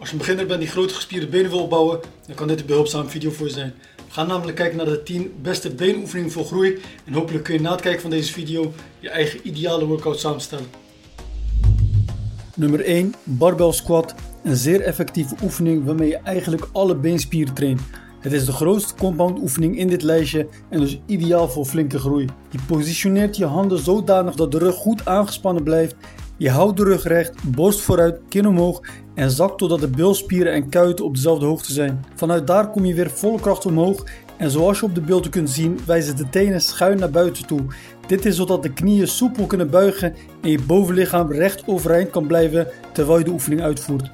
Als je een beginner bent die grote gespierde benen wil opbouwen, dan kan dit een behulpzame video voor je zijn. We gaan namelijk kijken naar de 10 beste beenoefeningen voor groei en hopelijk kun je na het kijken van deze video je eigen ideale workout samenstellen. Nummer 1. Barbell squat. Een zeer effectieve oefening waarmee je eigenlijk alle beenspieren traint. Het is de grootste compound oefening in dit lijstje en dus ideaal voor flinke groei. Je positioneert je handen zodanig dat de rug goed aangespannen blijft je houdt de rug recht, borst vooruit, kin omhoog en zakt totdat de bilspieren en kuiten op dezelfde hoogte zijn. Vanuit daar kom je weer volle kracht omhoog en zoals je op de beelden kunt zien wijzen de tenen schuin naar buiten toe. Dit is zodat de knieën soepel kunnen buigen en je bovenlichaam recht overeind kan blijven terwijl je de oefening uitvoert.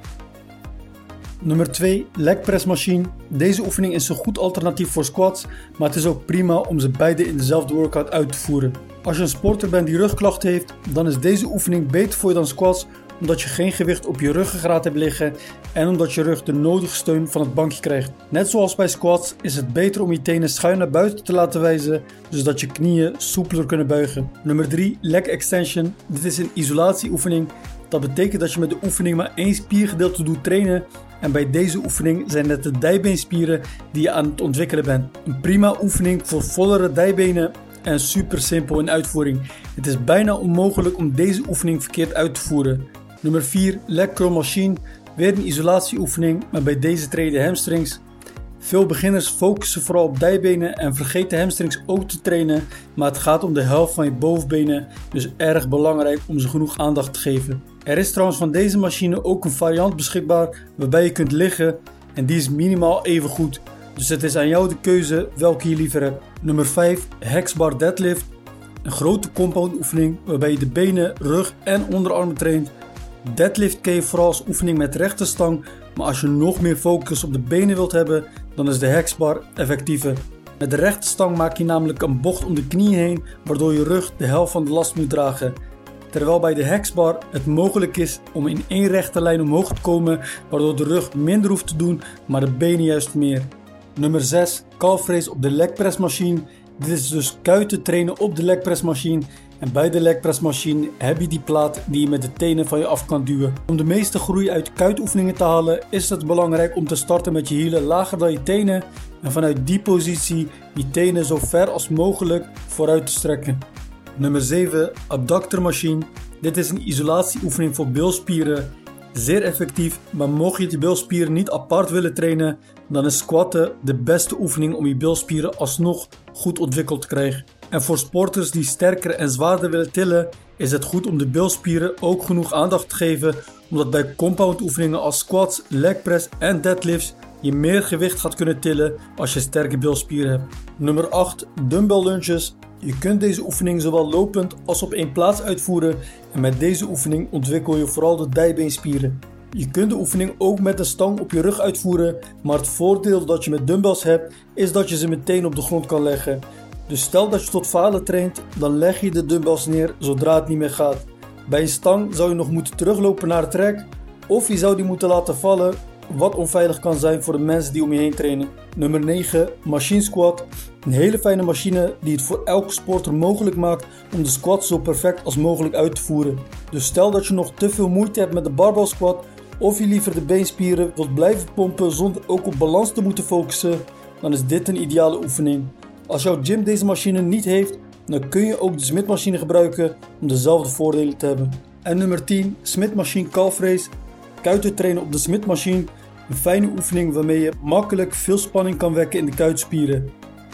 Nummer 2, leg press machine. Deze oefening is een goed alternatief voor squats, maar het is ook prima om ze beide in dezelfde workout uit te voeren. Als je een sporter bent die rugklachten heeft, dan is deze oefening beter voor je dan squats omdat je geen gewicht op je ruggengraat hebt liggen en omdat je rug de nodige steun van het bankje krijgt. Net zoals bij squats is het beter om je tenen schuin naar buiten te laten wijzen, zodat je knieën soepeler kunnen buigen. Nummer 3, leg extension. Dit is een isolatieoefening. Dat betekent dat je met de oefening maar één spiergedeelte doet trainen en bij deze oefening zijn het de dijbeenspieren die je aan het ontwikkelen bent. Een prima oefening voor vollere dijbenen en super simpel in uitvoering. Het is bijna onmogelijk om deze oefening verkeerd uit te voeren. Nummer 4, leg curl machine. Weer een isolatieoefening, maar bij deze treden hamstrings. Veel beginners focussen vooral op dijbenen en vergeten hamstrings ook te trainen, maar het gaat om de helft van je bovenbenen, dus erg belangrijk om ze genoeg aandacht te geven. Er is trouwens van deze machine ook een variant beschikbaar waarbij je kunt liggen en die is minimaal even goed. Dus het is aan jou de keuze welke je liever hebt. Nummer 5, hexbar deadlift. Een grote compound oefening waarbij je de benen, rug en onderarmen traint. Deadlift ken je vooral als oefening met rechte stang, maar als je nog meer focus op de benen wilt hebben, dan is de hexbar effectiever. Met de rechte stang maak je namelijk een bocht om de knie heen, waardoor je rug de helft van de last moet dragen. Terwijl bij de hexbar het mogelijk is om in één rechte lijn omhoog te komen, waardoor de rug minder hoeft te doen, maar de benen juist meer. Nummer 6. Calf op de leg machine. Dit is dus kuiten trainen op de leg machine. En bij de leg machine heb je die plaat die je met de tenen van je af kan duwen. Om de meeste groei uit kuitoefeningen te halen is het belangrijk om te starten met je hielen lager dan je tenen. En vanuit die positie je tenen zo ver als mogelijk vooruit te strekken. Nummer 7. Abductor machine. Dit is een isolatieoefening voor bilspieren Zeer effectief, maar mocht je de bilspieren niet apart willen trainen, dan is squatten de beste oefening om je bilspieren alsnog goed ontwikkeld te krijgen. En voor sporters die sterker en zwaarder willen tillen, is het goed om de bilspieren ook genoeg aandacht te geven, omdat bij compound oefeningen als squats, leg press en deadlifts je meer gewicht gaat kunnen tillen als je sterke bilspieren hebt. Nummer 8. Dumbbell lunges. Je kunt deze oefening zowel lopend als op één plaats uitvoeren en met deze oefening ontwikkel je vooral de dijbeenspieren. Je kunt de oefening ook met de stang op je rug uitvoeren, maar het voordeel dat je met dumbbells hebt is dat je ze meteen op de grond kan leggen. Dus stel dat je tot falen traint, dan leg je de dumbbells neer zodra het niet meer gaat. Bij een stang zou je nog moeten teruglopen naar het trek of je zou die moeten laten vallen wat onveilig kan zijn voor de mensen die om je heen trainen. Nummer 9, Machine Squat. Een hele fijne machine die het voor elke sporter mogelijk maakt om de squat zo perfect als mogelijk uit te voeren. Dus stel dat je nog te veel moeite hebt met de barbell squat of je liever de beenspieren wilt blijven pompen zonder ook op balans te moeten focussen, dan is dit een ideale oefening. Als jouw gym deze machine niet heeft, dan kun je ook de Smith machine gebruiken om dezelfde voordelen te hebben. En nummer 10, Smith machine calf raise kuiten trainen op de Smith machine. Een fijne oefening waarmee je makkelijk veel spanning kan wekken in de kuitspieren.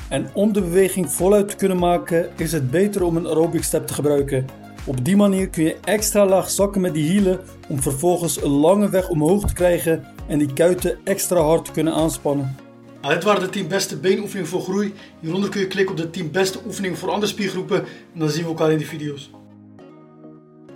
En om de beweging voluit te kunnen maken is het beter om een aerobic step te gebruiken. Op die manier kun je extra laag zakken met die hielen om vervolgens een lange weg omhoog te krijgen en die kuiten extra hard te kunnen aanspannen. Nou, dit waren de 10 beste beenoefeningen voor groei. Hieronder kun je klikken op de 10 beste oefeningen voor andere spiergroepen en dan zien we elkaar in de video's.